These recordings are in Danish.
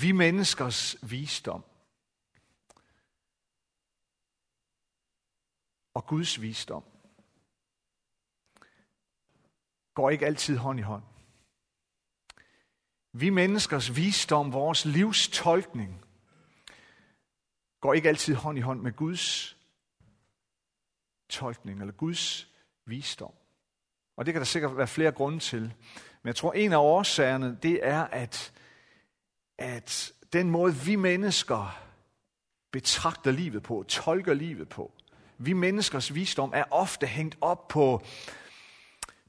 vi menneskers visdom og Guds visdom går ikke altid hånd i hånd. Vi menneskers visdom, vores livstolkning, går ikke altid hånd i hånd med Guds tolkning eller Guds visdom. Og det kan der sikkert være flere grunde til. Men jeg tror, en af årsagerne, det er, at, at den måde, vi mennesker betragter livet på, tolker livet på, vi menneskers visdom er ofte hængt op på,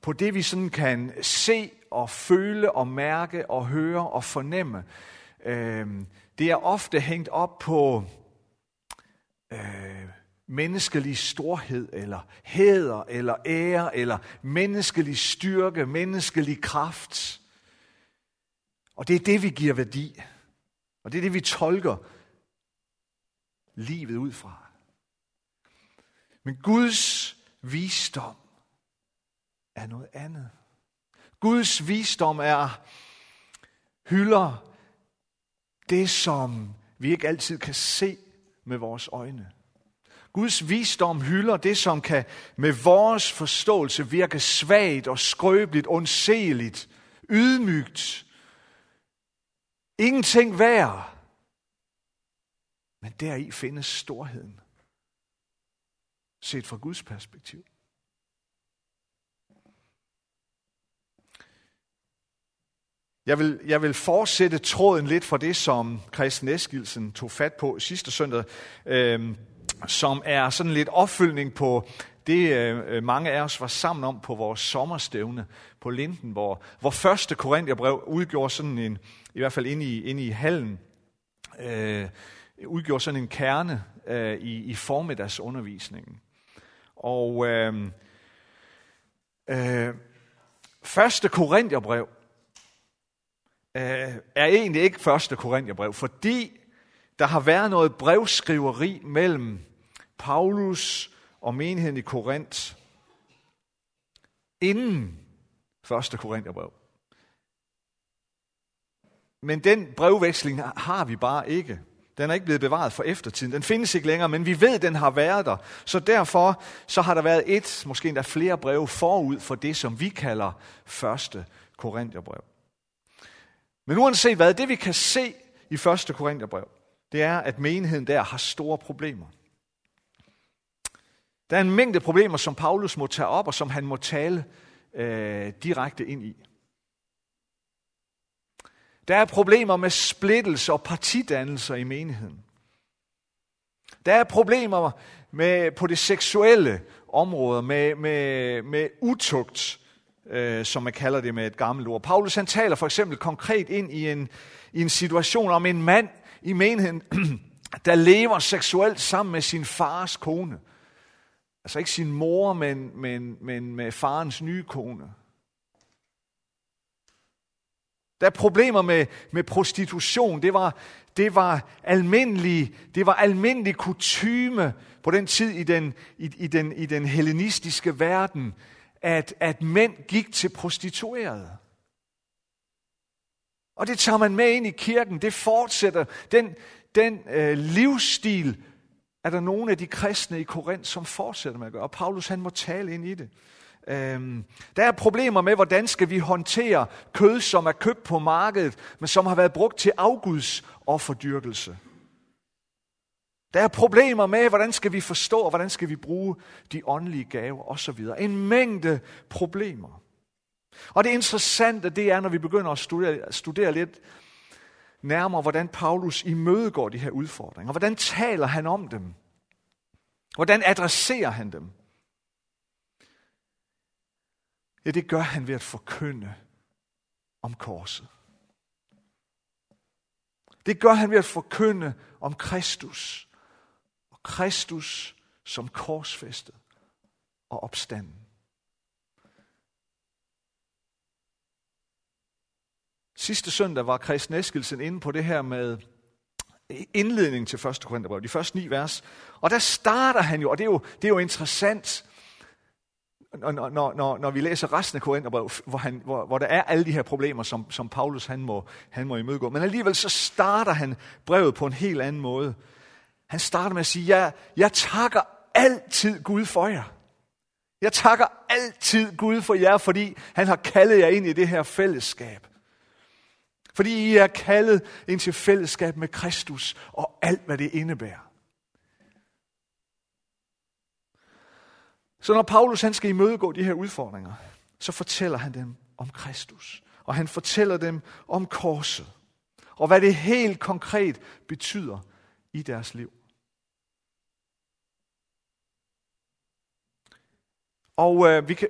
på det, vi sådan kan se og føle og mærke og høre og fornemme. Øhm, det er ofte hængt op på øh, menneskelig storhed, eller hæder, eller ære, eller menneskelig styrke, menneskelig kraft. Og det er det, vi giver værdi. Og det er det, vi tolker livet ud fra. Men Guds visdom er noget andet. Guds visdom er hylder det, som vi ikke altid kan se med vores øjne. Guds visdom hylder det, som kan med vores forståelse virke svagt og skrøbeligt, ondseligt, ydmygt. Ingenting værd. Men deri findes storheden. Set fra Guds perspektiv. Jeg vil, jeg vil fortsætte tråden lidt fra det, som Christian Eskildsen tog fat på sidste søndag, øh, som er sådan lidt opfølgning på det, øh, øh, mange af os var sammen om på vores sommerstævne på Linden, hvor, hvor første Korintherbrev udgjorde sådan en, i hvert fald inde i, inde i hallen, øh, udgjorde sådan en kerne øh, i, i formiddagsundervisningen. Og øh, øh, første Korintherbrev, øh, er egentlig ikke første Korintherbrev, fordi der har været noget brevskriveri mellem Paulus og menigheden i Korinth inden første Korintherbrev. Men den brevveksling har vi bare ikke. Den er ikke blevet bevaret for eftertiden. Den findes ikke længere, men vi ved, den har været der. Så derfor så har der været et, måske endda flere breve forud for det, som vi kalder første Korintherbrev. Men uanset hvad, det vi kan se i første Korintherbrev, det er, at menigheden der har store problemer. Der er en mængde problemer, som Paulus må tage op, og som han må tale øh, direkte ind i. Der er problemer med splittelse og partidannelser i menigheden. Der er problemer med, på det seksuelle område, med, med, med utugt, øh, som man kalder det med et gammelt ord. Paulus han taler for eksempel konkret ind i en, i en situation om en mand i menigheden, der lever seksuelt sammen med sin fars kone. Altså ikke sin mor, men, men, men med farens nye kone. Der er problemer med, med prostitution. Det var, det var almindelig, det var almindelig kutyme på den tid i den, i, i den, i den hellenistiske verden, at, at mænd gik til prostituerede. Og det tager man med ind i kirken. Det fortsætter. Den, den øh, livsstil er der nogle af de kristne i Korinth, som fortsætter med at gøre. Og Paulus han må tale ind i det. Øhm, der er problemer med, hvordan skal vi håndtere kød, som er købt på markedet, men som har været brugt til afguds offerdyrkelse. Der er problemer med, hvordan skal vi forstå, og hvordan skal vi bruge de åndelige gaver osv. En mængde problemer. Og det interessante, det er, når vi begynder at studere, studere lidt nærmere, hvordan Paulus imødegår de her udfordringer. Hvordan taler han om dem? Hvordan adresserer han dem? Ja, det gør han ved at forkynde om korset. Det gør han ved at forkynde om Kristus. Og Kristus som korsfæstet og opstanden. Sidste søndag var Christian Eskelsen inde på det her med indledning til 1. Korintherbrev, de første ni vers. Og der starter han jo, og det er jo, det er jo interessant, når, når, når, når vi læser resten af Korintherbrev, hvor, han, hvor, hvor der er alle de her problemer, som, som Paulus han må, han må imødegå. Men alligevel så starter han brevet på en helt anden måde. Han starter med at sige, jeg, jeg takker altid Gud for jer. Jeg takker altid Gud for jer, fordi han har kaldet jer ind i det her fællesskab. Fordi I er kaldet ind til fællesskab med Kristus og alt, hvad det indebærer. Så når Paulus han skal imødegå de her udfordringer, så fortæller han dem om Kristus. Og han fortæller dem om korset. Og hvad det helt konkret betyder i deres liv. Og øh, vi kan,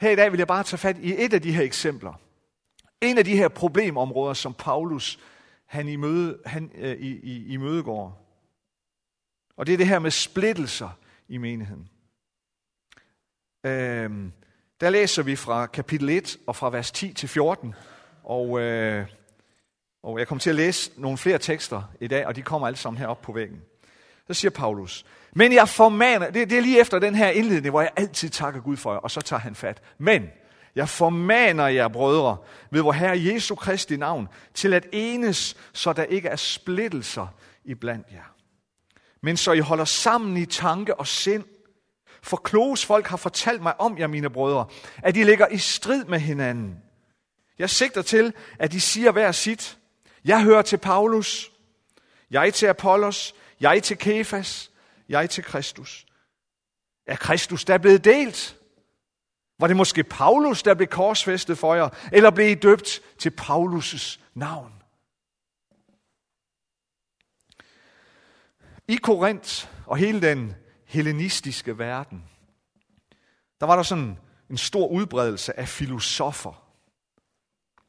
her i dag vil jeg bare tage fat i et af de her eksempler. En af de her problemområder, som Paulus han, imøde, han øh, i, i, imødegår. Og det er det her med splittelser i menigheden. Øhm, der læser vi fra kapitel 1 og fra vers 10 til 14. Og, øh, og jeg kommer til at læse nogle flere tekster i dag, og de kommer alle sammen herop på væggen. Så siger Paulus, men jeg formaner, det, det er lige efter den her indledning, hvor jeg altid takker Gud for jer, og så tager han fat. Men jeg formaner jer, brødre, ved vor Herre Jesu Kristi navn, til at enes, så der ikke er splittelser i blandt jer. Men så I holder sammen i tanke og sind, for kloges folk har fortalt mig om jer, mine brødre, at I ligger i strid med hinanden. Jeg sigter til, at I siger hver sit. Jeg hører til Paulus, jeg til Apollos, jeg til Kefas, jeg til Kristus. Er Kristus der blevet delt? Var det måske Paulus, der blev korsfæstet for jer? Eller blev I døbt til Paulus' navn? I Korinth og hele den hellenistiske verden, der var der sådan en stor udbredelse af filosofer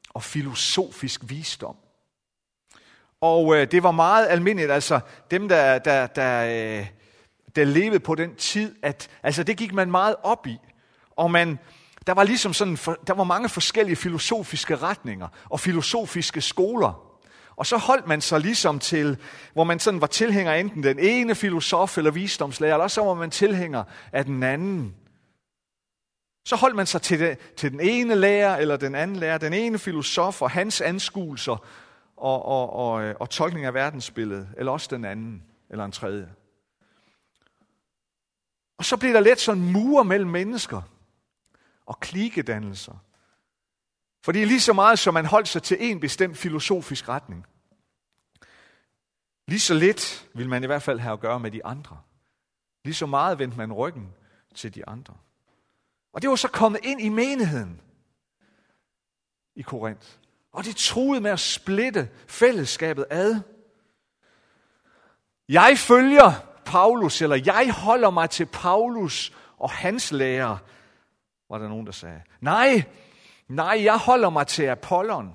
og filosofisk visdom. Og øh, det var meget almindeligt, altså dem, der, der, der, øh, der levede på den tid, at altså, det gik man meget op i. Og man, der var ligesom sådan, der var mange forskellige filosofiske retninger og filosofiske skoler. Og så holdt man sig ligesom til, hvor man sådan var tilhænger enten den ene filosof eller visdomslærer, eller så var man tilhænger af den anden. Så holdt man sig til, det, til den ene lærer eller den anden lærer, den ene filosof og hans anskuelser og, og, og, øh, og tolkning af verdensbilledet, eller også den anden eller en tredje. Og så blev der let sådan mure mellem mennesker og klikedannelser. Fordi lige så meget som man holdt sig til en bestemt filosofisk retning, lige så lidt vil man i hvert fald have at gøre med de andre. Lige så meget vendte man ryggen til de andre. Og det var så kommet ind i menigheden i Korinth. Og det troede med at splitte fællesskabet ad. Jeg følger Paulus, eller jeg holder mig til Paulus og hans lærer, var der nogen, der sagde. Nej, nej, jeg holder mig til Apollon,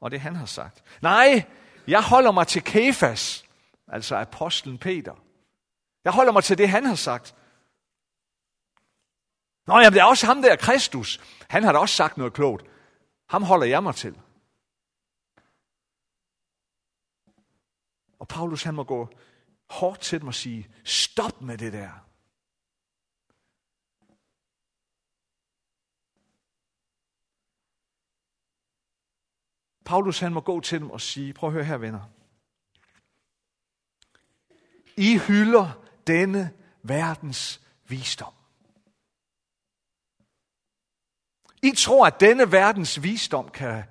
og det han har sagt. Nej, jeg holder mig til Kefas, altså apostlen Peter. Jeg holder mig til det, han har sagt. Nå, jamen, det er også ham der, Kristus. Han har da også sagt noget klogt. Ham holder jeg mig til. Og Paulus han må gå hårdt til dem og sige, stop med det der. Paulus han må gå til dem og sige, prøv at høre her venner. I hylder denne verdens visdom. I tror, at denne verdens visdom kan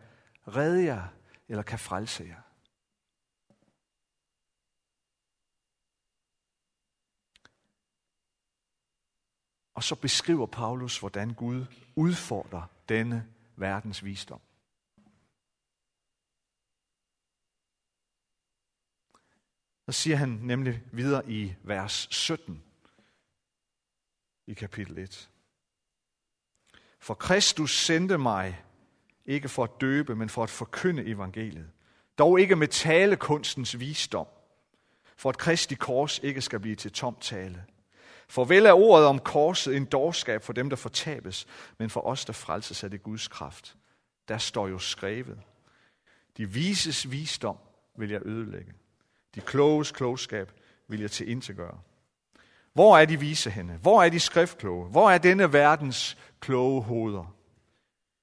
redde jer, eller kan frelse jer. Og så beskriver Paulus, hvordan Gud udfordrer denne verdens visdom. Så siger han nemlig videre i vers 17 i kapitel 1. For Kristus sendte mig ikke for at døbe, men for at forkynde evangeliet. Dog ikke med talekunstens visdom, for at Kristi kors ikke skal blive til tom tale. For vel er ordet om korset en dårskab for dem, der fortabes, men for os, der frelses, er det Guds kraft. Der står jo skrevet. De vises visdom vil jeg ødelægge. De kloges klogskab vil jeg til gøre. Hvor er de vise henne? Hvor er de skriftkloge? Hvor er denne verdens kloge hoveder?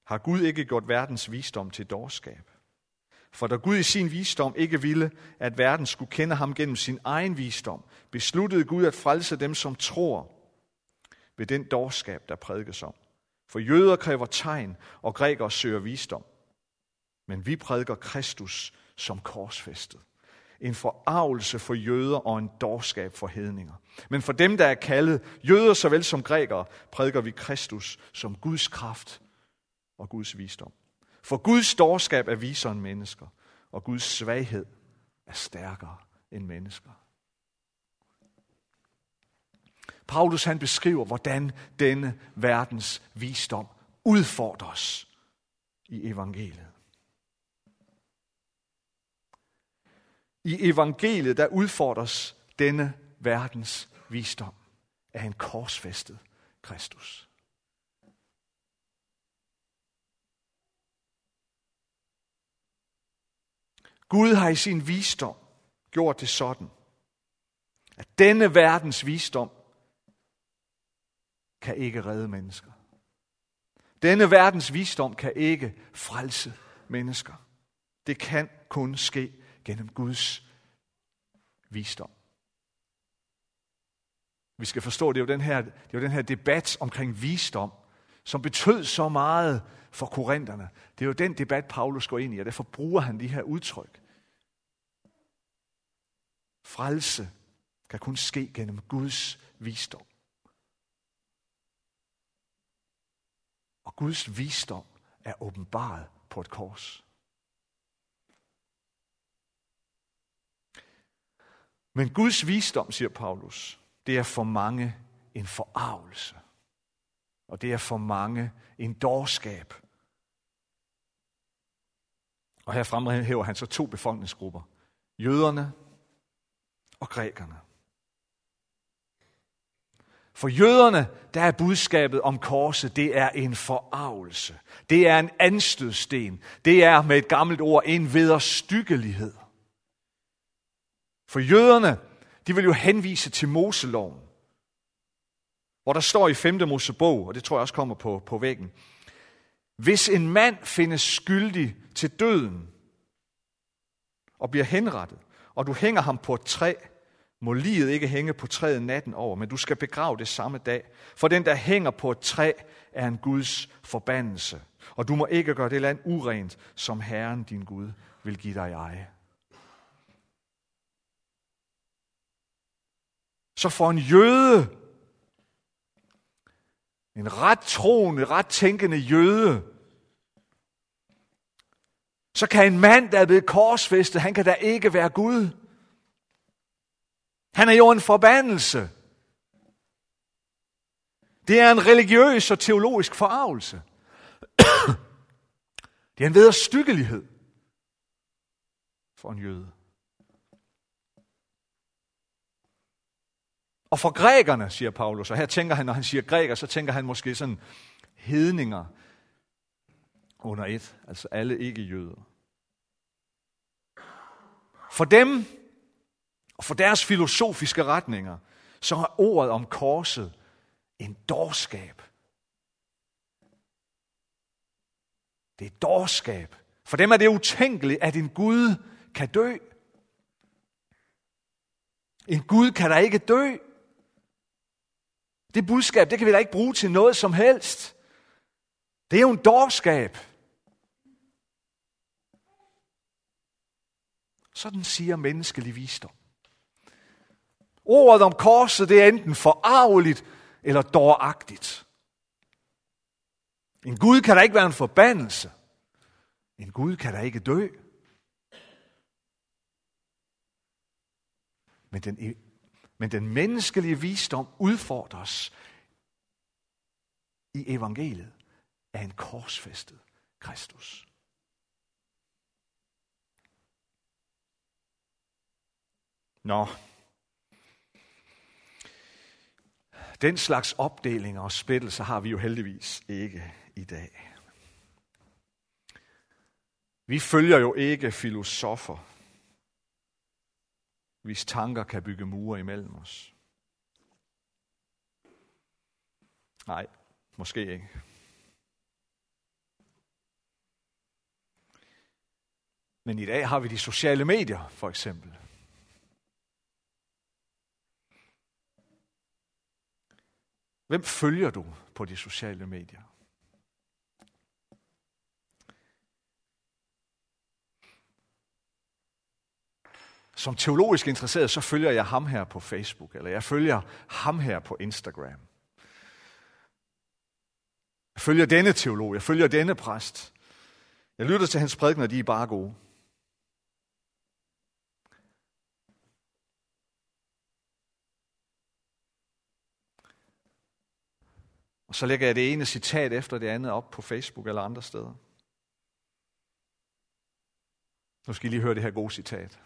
Har Gud ikke gjort verdens visdom til dårskab? For da Gud i sin visdom ikke ville, at verden skulle kende ham gennem sin egen visdom, besluttede Gud at frelse dem, som tror ved den dårskab, der prædikes om. For jøder kræver tegn, og grækere søger visdom. Men vi prædiker Kristus som korsfæstet. En forarvelse for jøder og en dårskab for hedninger. Men for dem, der er kaldet, jøder såvel som grækere, prædiker vi Kristus som Guds kraft og Guds visdom. For Guds dårskab er visere end mennesker, og Guds svaghed er stærkere end mennesker. Paulus han beskriver, hvordan denne verdens visdom udfordres i evangeliet. I evangeliet, der udfordres denne verdens visdom af en korsfæstet Kristus. Gud har i sin visdom gjort det sådan, at denne verdens visdom kan ikke redde mennesker. Denne verdens visdom kan ikke frelse mennesker. Det kan kun ske gennem Guds visdom. Vi skal forstå, det er jo den her, det er jo den her debat omkring visdom, som betød så meget for korinterne. Det er jo den debat, Paulus går ind i, og derfor bruger han de her udtryk. Frelse kan kun ske gennem Guds visdom. Og Guds visdom er åbenbaret på et kors. Men Guds visdom, siger Paulus, det er for mange en forarvelse. Og det er for mange en dårskab. Og her fremhæver han så to befolkningsgrupper. Jøderne og grækerne. For jøderne, der er budskabet om korset, det er en forarvelse. Det er en anstødsten. Det er med et gammelt ord en vederstyggelighed. For jøderne, de vil jo henvise til Moseloven, hvor der står i 5. Mosebog, og det tror jeg også kommer på, på væggen, hvis en mand findes skyldig til døden og bliver henrettet, og du hænger ham på et træ, må livet ikke hænge på træet natten over, men du skal begrave det samme dag. For den, der hænger på et træ, er en Guds forbandelse. Og du må ikke gøre det land urent, som Herren din Gud vil give dig eje. Så for en jøde, en ret troende, ret tænkende jøde, så kan en mand, der er blevet korsfæstet, han kan da ikke være Gud. Han er jo en forbandelse. Det er en religiøs og teologisk forarvelse. Det er en vederstykkelighed for en jøde. Og for grækerne, siger Paulus, og her tænker han, når han siger græker, så tænker han måske sådan hedninger under et, altså alle ikke-jøder. For dem og for deres filosofiske retninger, så er ordet om korset en dårskab. Det er dårskab. For dem er det utænkeligt, at en Gud kan dø. En Gud kan da ikke dø. Det budskab, det kan vi da ikke bruge til noget som helst. Det er jo en dårskab. Sådan siger menneskelig visdom. Ordet om korset, det er enten forarveligt eller dåragtigt. En Gud kan da ikke være en forbandelse. En Gud kan da ikke dø. Men den, men den menneskelige visdom udfordres i evangeliet af en korsfæstet Kristus. Nå, Den slags opdelinger og splittelser har vi jo heldigvis ikke i dag. Vi følger jo ikke filosofer, hvis tanker kan bygge mure imellem os. Nej, måske ikke. Men i dag har vi de sociale medier, for eksempel. Hvem følger du på de sociale medier? Som teologisk interesseret, så følger jeg ham her på Facebook, eller jeg følger ham her på Instagram. Jeg følger denne teolog, jeg følger denne præst. Jeg lytter til hans prædikener, de er bare gode. Og så lægger jeg det ene citat efter det andet op på Facebook eller andre steder. Nu skal I lige høre det her gode citat.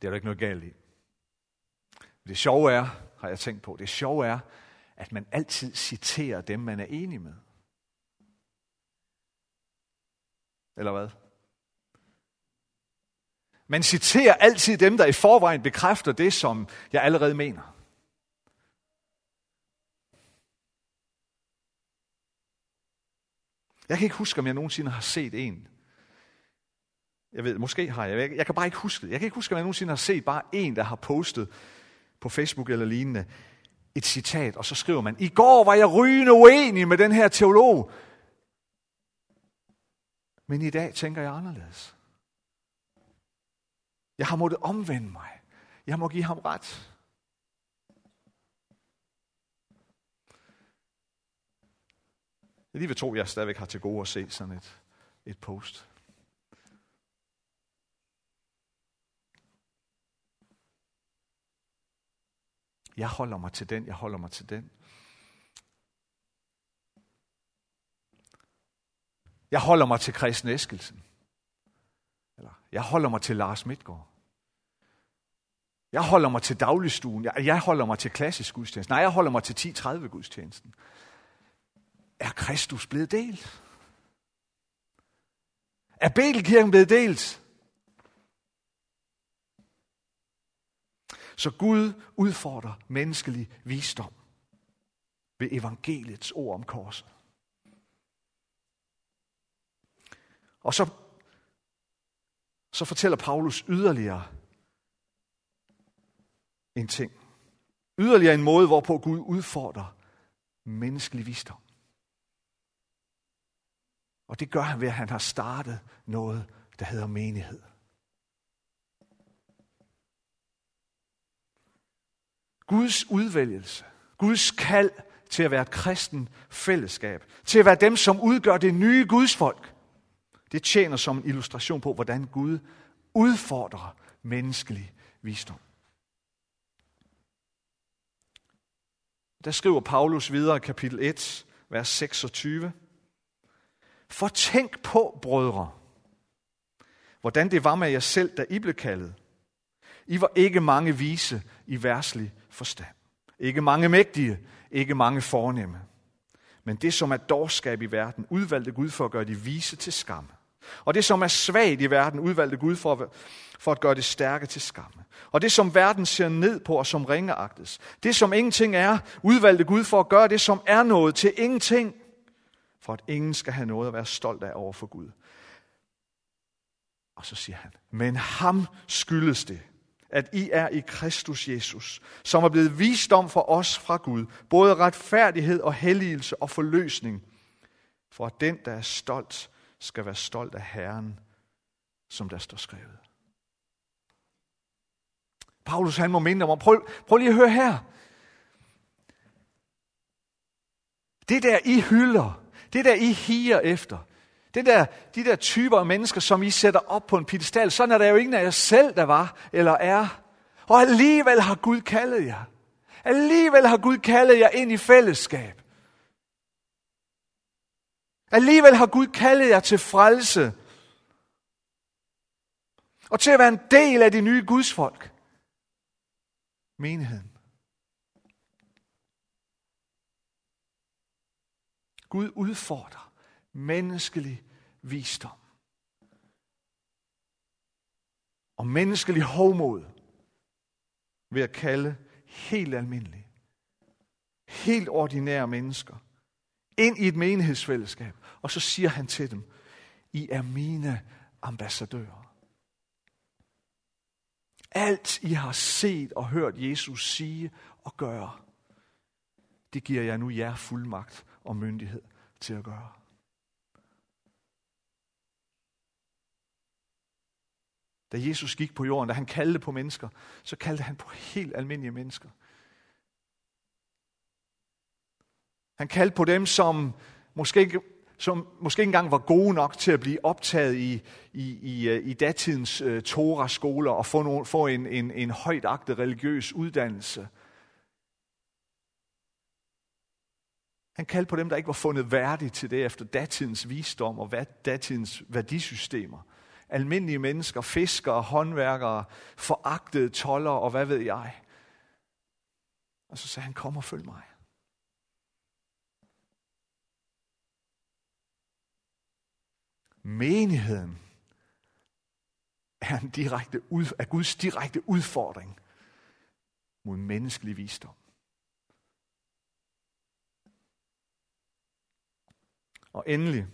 Det er der ikke noget galt i. Det sjove er, har jeg tænkt på, det sjove er, at man altid citerer dem, man er enig med. Eller hvad? Man citerer altid dem, der i forvejen bekræfter det, som jeg allerede mener. Jeg kan ikke huske, om jeg nogensinde har set en. Jeg ved, måske har jeg. Jeg kan bare ikke huske det. Jeg kan ikke huske, om jeg nogensinde har set bare en, der har postet på Facebook eller lignende et citat, og så skriver man, i går var jeg rygende uenig med den her teolog, men i dag tænker jeg anderledes. Jeg har måttet omvende mig. Jeg må give ham ret. Jeg lige vil tro, at jeg stadigvæk har til gode at se sådan et, et post. Jeg holder mig til den, jeg holder mig til den. Jeg holder mig til Christen Eskelsen. Eller jeg holder mig til Lars Midtgaard. Jeg holder mig til dagligstuen. Jeg, jeg holder mig til klassisk gudstjeneste. Nej, jeg holder mig til 10-30 gudstjenesten. Er Kristus blevet delt? Er Betelkirken blevet delt? Så Gud udfordrer menneskelig visdom ved evangeliets ord om korset. Og så, så fortæller Paulus yderligere en ting. Yderligere en måde, hvorpå Gud udfordrer menneskelig visdom. Og det gør han ved, at han har startet noget, der hedder menighed. Guds udvælgelse, Guds kald til at være et kristen fællesskab, til at være dem, som udgør det nye Guds folk, det tjener som en illustration på, hvordan Gud udfordrer menneskelig visdom. Der skriver Paulus videre i kapitel 1, vers 26. For tænk på, brødre, hvordan det var med jer selv, da I blev kaldet. I var ikke mange vise i værslig forstand. Ikke mange mægtige, ikke mange fornemme. Men det, som er dårskab i verden, udvalgte Gud for at gøre de vise til skam. Og det, som er svagt i verden, udvalgte Gud for, for at gøre det stærke til skamme. Og det, som verden ser ned på og som ringeagtes. Det, som ingenting er, udvalgte Gud for at gøre det, som er noget til ingenting. For at ingen skal have noget at være stolt af over for Gud. Og så siger han, men ham skyldes det, at I er i Kristus Jesus, som er blevet visdom for os fra Gud, både retfærdighed og helligelse og forløsning, for at den, der er stolt, skal være stolt af Herren, som der står skrevet. Paulus han må minde om, prøv, prøv lige at høre her. Det der I hylder, det der I higer efter, det der, de der typer af mennesker, som I sætter op på en pedestal, sådan er der jo ingen af jer selv, der var eller er. Og alligevel har Gud kaldet jer. Alligevel har Gud kaldet jer ind i fællesskab. Alligevel har Gud kaldet jer til frelse. Og til at være en del af de nye Guds folk. Menigheden. Gud udfordrer menneskelig visdom. Og menneskelig hovmod ved at kalde helt almindelige, helt ordinære mennesker ind i et menighedsfællesskab. Og så siger han til dem, I er mine ambassadører. Alt I har set og hørt Jesus sige og gøre, det giver jeg nu jer fuldmagt og myndighed til at gøre. Da Jesus gik på jorden, da han kaldte på mennesker, så kaldte han på helt almindelige mennesker. Han kaldte på dem, som måske ikke, som måske ikke engang var gode nok til at blive optaget i, i, i, øh, i datidens uh, Torah-skoler og få, no, få en, en, en højtagtet religiøs uddannelse. Han kaldte på dem, der ikke var fundet værdige til det efter datidens visdom og datidens værdisystemer. Almindelige mennesker, fiskere, håndværkere, foragtede toller og hvad ved jeg. Og så sagde han, kom og følg mig. Menigheden er en direkte, ud, er Guds direkte udfordring mod menneskelig visdom. Og endelig,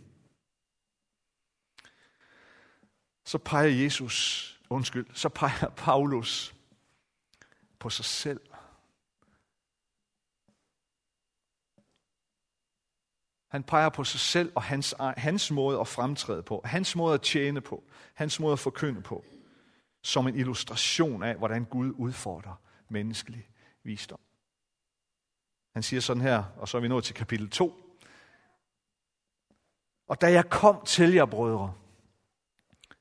så peger Jesus, undskyld, så peger Paulus på sig selv. Han peger på sig selv og hans, hans måde at fremtræde på, hans måde at tjene på, hans måde at forkynde på, som en illustration af, hvordan Gud udfordrer menneskelig visdom. Han siger sådan her, og så er vi nået til kapitel 2. Og da jeg kom til jer, brødre,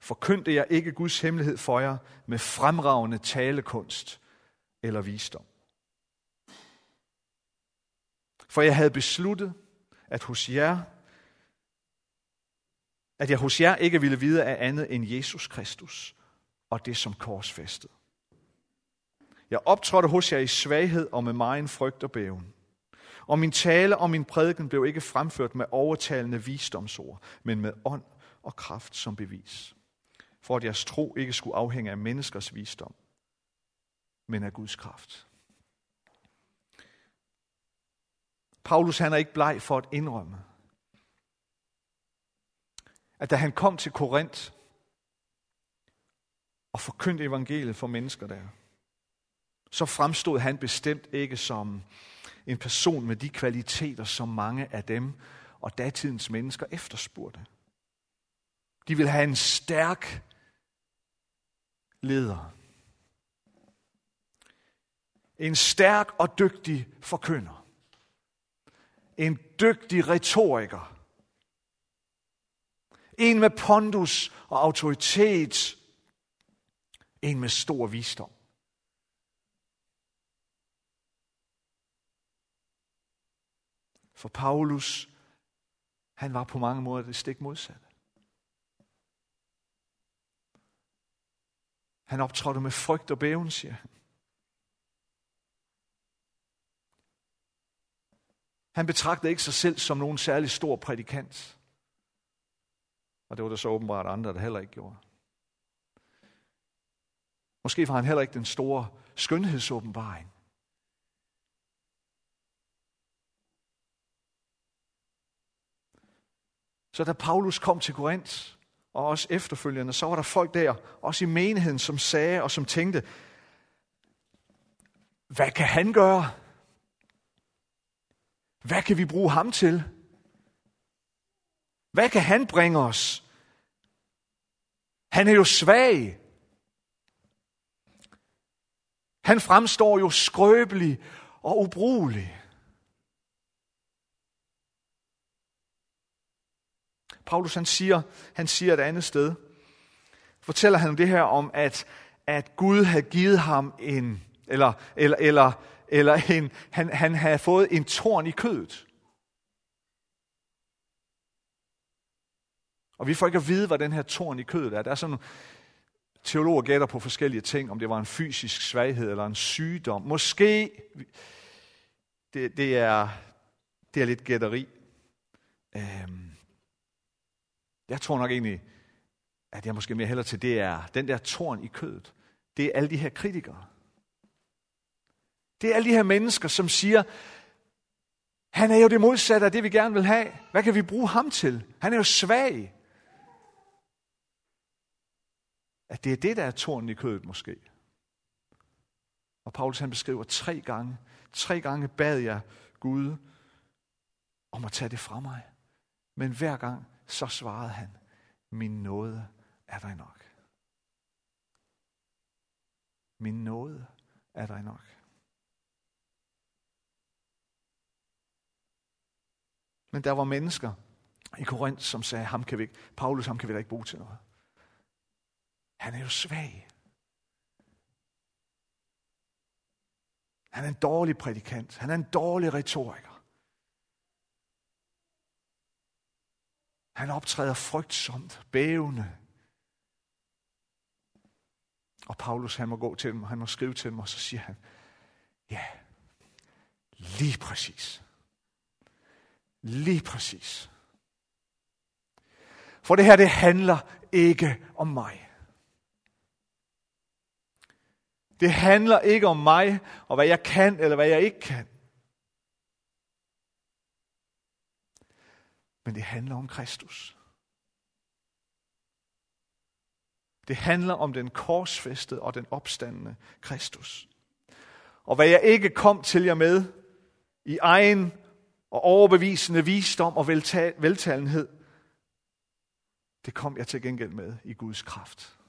forkyndte jeg ikke Guds hemmelighed for jer med fremragende talekunst eller visdom. For jeg havde besluttet, at hos jer, at jeg hos jer ikke ville vide af andet end Jesus Kristus og det som korsfæstet. Jeg optrådte hos jer i svaghed og med megen frygt og bæven. Og min tale og min prædiken blev ikke fremført med overtalende visdomsord, men med ånd og kraft som bevis. For at jeres tro ikke skulle afhænge af menneskers visdom, men af Guds kraft. Paulus han er ikke bleg for at indrømme, at da han kom til Korinth og forkyndte evangeliet for mennesker der, så fremstod han bestemt ikke som en person med de kvaliteter, som mange af dem og datidens mennesker efterspurgte. De vil have en stærk leder. En stærk og dygtig forkynder. En dygtig retoriker. En med pondus og autoritet. En med stor visdom. For Paulus, han var på mange måder det stik modsatte. Han optrådte med frygt og bæven, siger han. Han betragtede ikke sig selv som nogen særlig stor prædikant. Og det var der så åbenbart andre, der heller ikke gjorde. Måske var han heller ikke den store skønhedsåbenbaring. Så da Paulus kom til Korinth, og også efterfølgende, så var der folk der, også i menigheden, som sagde og som tænkte, hvad kan han gøre? Hvad kan vi bruge ham til? Hvad kan han bringe os? Han er jo svag. Han fremstår jo skrøbelig og ubrugelig. Paulus han siger, han siger et andet sted, fortæller han det her om, at, at Gud havde givet ham en, eller, eller, eller, eller en, han, han havde fået en torn i kødet. Og vi får ikke at vide, hvad den her torn i kødet er. Der er sådan teologer gætter på forskellige ting, om det var en fysisk svaghed eller en sygdom. Måske, det, det, er, det er lidt gætteri. Øhm, jeg tror nok egentlig, at jeg måske mere heller til, det er den der torn i kødet. Det er alle de her kritikere. Det er alle de her mennesker, som siger, han er jo det modsatte af det, vi gerne vil have. Hvad kan vi bruge ham til? Han er jo svag. At det er det, der er tornen i kødet måske. Og Paulus han beskriver tre gange, tre gange bad jeg Gud om at tage det fra mig. Men hver gang, så svarede han, min nåde er dig nok. Min nåde er dig nok. Men der var mennesker i Korinth, som sagde, ham kan vi ikke, Paulus, ham kan vi da ikke bruge til noget. Han er jo svag. Han er en dårlig prædikant. Han er en dårlig retoriker. Han optræder frygtsomt, bævende. Og Paulus, han må gå til dem, han må skrive til dem, og så siger han, ja, lige præcis. Lige præcis. For det her, det handler ikke om mig. Det handler ikke om mig, og hvad jeg kan, eller hvad jeg ikke kan. Men det handler om Kristus. Det handler om den korsfæstede og den opstandende Kristus. Og hvad jeg ikke kom til jer med i egen og overbevisende visdom og veltalenhed, det kom jeg til gengæld med i Guds kraft.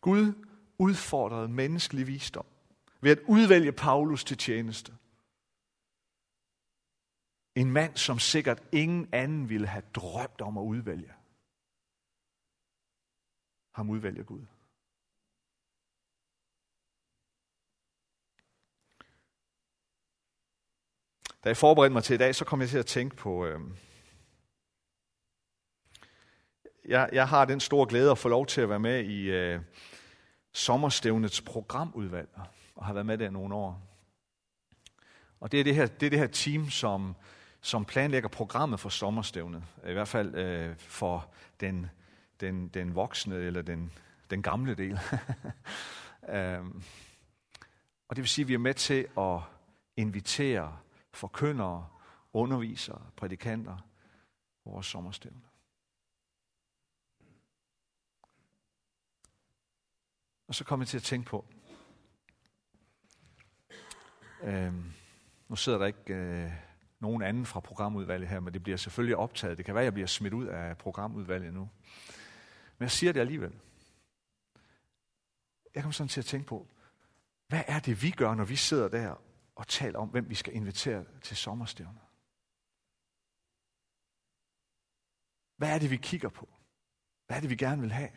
Gud udfordrede menneskelig visdom ved at udvælge Paulus til tjeneste. En mand, som sikkert ingen anden ville have drømt om at udvælge. Ham udvælger Gud. Da jeg forberedte mig til i dag, så kom jeg til at tænke på... Øh, jeg, jeg har den store glæde at få lov til at være med i øh, sommerstævnets programudvalg, og har været med der nogle år. Og det er det her, det er det her team, som, som planlægger programmet for sommerstævnet. I hvert fald øh, for den, den, den voksne eller den, den gamle del. øhm, og det vil sige, at vi er med til at invitere forkyndere, undervisere, prædikanter på vores sommerstævne. Og så kom jeg til at tænke på, øhm, nu sidder der ikke øh, nogen anden fra programudvalget her, men det bliver selvfølgelig optaget. Det kan være, at jeg bliver smidt ud af programudvalget nu. Men jeg siger det alligevel. Jeg kommer sådan til at tænke på, hvad er det, vi gør, når vi sidder der og taler om, hvem vi skal invitere til sommerstævner? Hvad er det, vi kigger på? Hvad er det, vi gerne vil have?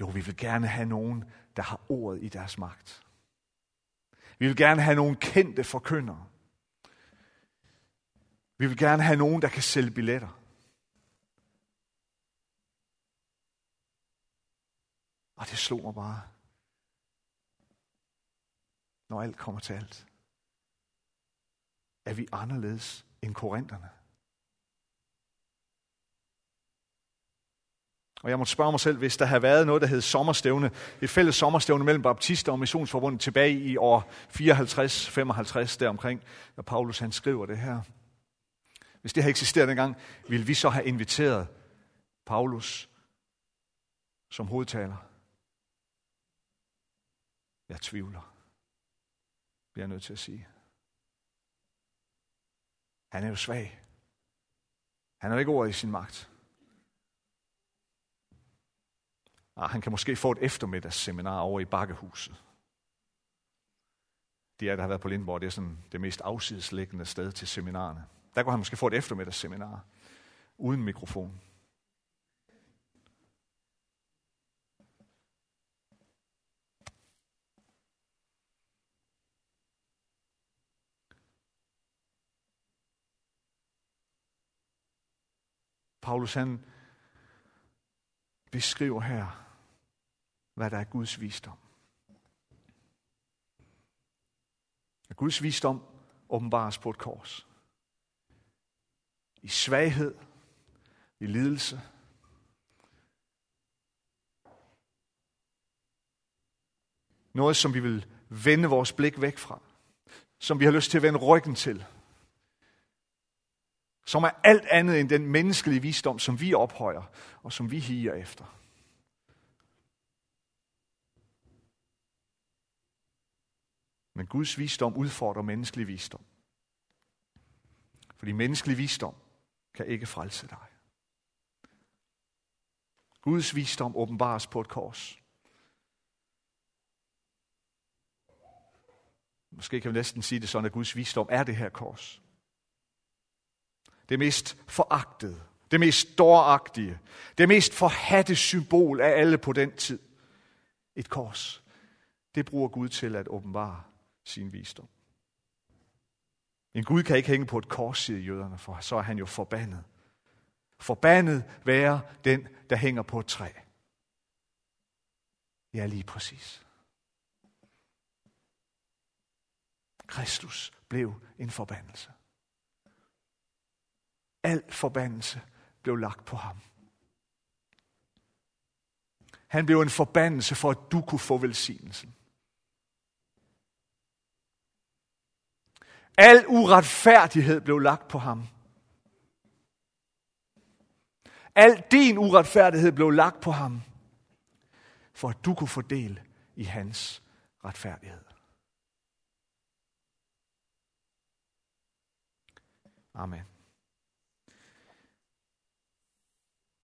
Jo, vi vil gerne have nogen, der har ordet i deres magt. Vi vil gerne have nogle kendte forkyndere. Vi vil gerne have nogen, der kan sælge billetter. Og det slog mig bare, når alt kommer til alt. Er vi anderledes end korinterne? Og jeg måtte spørge mig selv, hvis der havde været noget, der hed sommerstævne, et fælles sommerstævne mellem baptister og missionsforbundet tilbage i år 54-55 deromkring, når Paulus han skriver det her. Hvis det havde eksisteret dengang, ville vi så have inviteret Paulus som hovedtaler? Jeg tvivler, bliver jeg nødt til at sige. Han er jo svag. Han har ikke ord i sin magt. Ah, han kan måske få et eftermiddagsseminar over i Bakkehuset. De af der har været på Lindborg, det er sådan det mest afsidesliggende sted til seminarerne. Der kunne han måske få et eftermiddagsseminar uden mikrofon. Paulus han beskriver her, hvad der er Guds visdom. At Guds visdom åbenbares på et kors. I svaghed, i lidelse. Noget, som vi vil vende vores blik væk fra. Som vi har lyst til at vende ryggen til. Som er alt andet end den menneskelige visdom, som vi ophøjer og som vi higer efter. Men Guds visdom udfordrer menneskelig visdom. Fordi menneskelig visdom kan ikke frelse dig. Guds visdom åbenbares på et kors. Måske kan vi næsten sige det sådan, at Guds visdom er det her kors. Det mest foragtede, det mest dåragtige, det mest forhatte symbol af alle på den tid. Et kors. Det bruger Gud til at åbenbare sin visdom. En Gud kan ikke hænge på et kors, siger jøderne, for så er han jo forbandet. Forbandet være den, der hænger på et træ. Ja, lige præcis. Kristus blev en forbandelse. Al forbandelse blev lagt på ham. Han blev en forbandelse for, at du kunne få velsignelsen. Al uretfærdighed blev lagt på ham. Al din uretfærdighed blev lagt på ham, for at du kunne fordele i hans retfærdighed. Amen.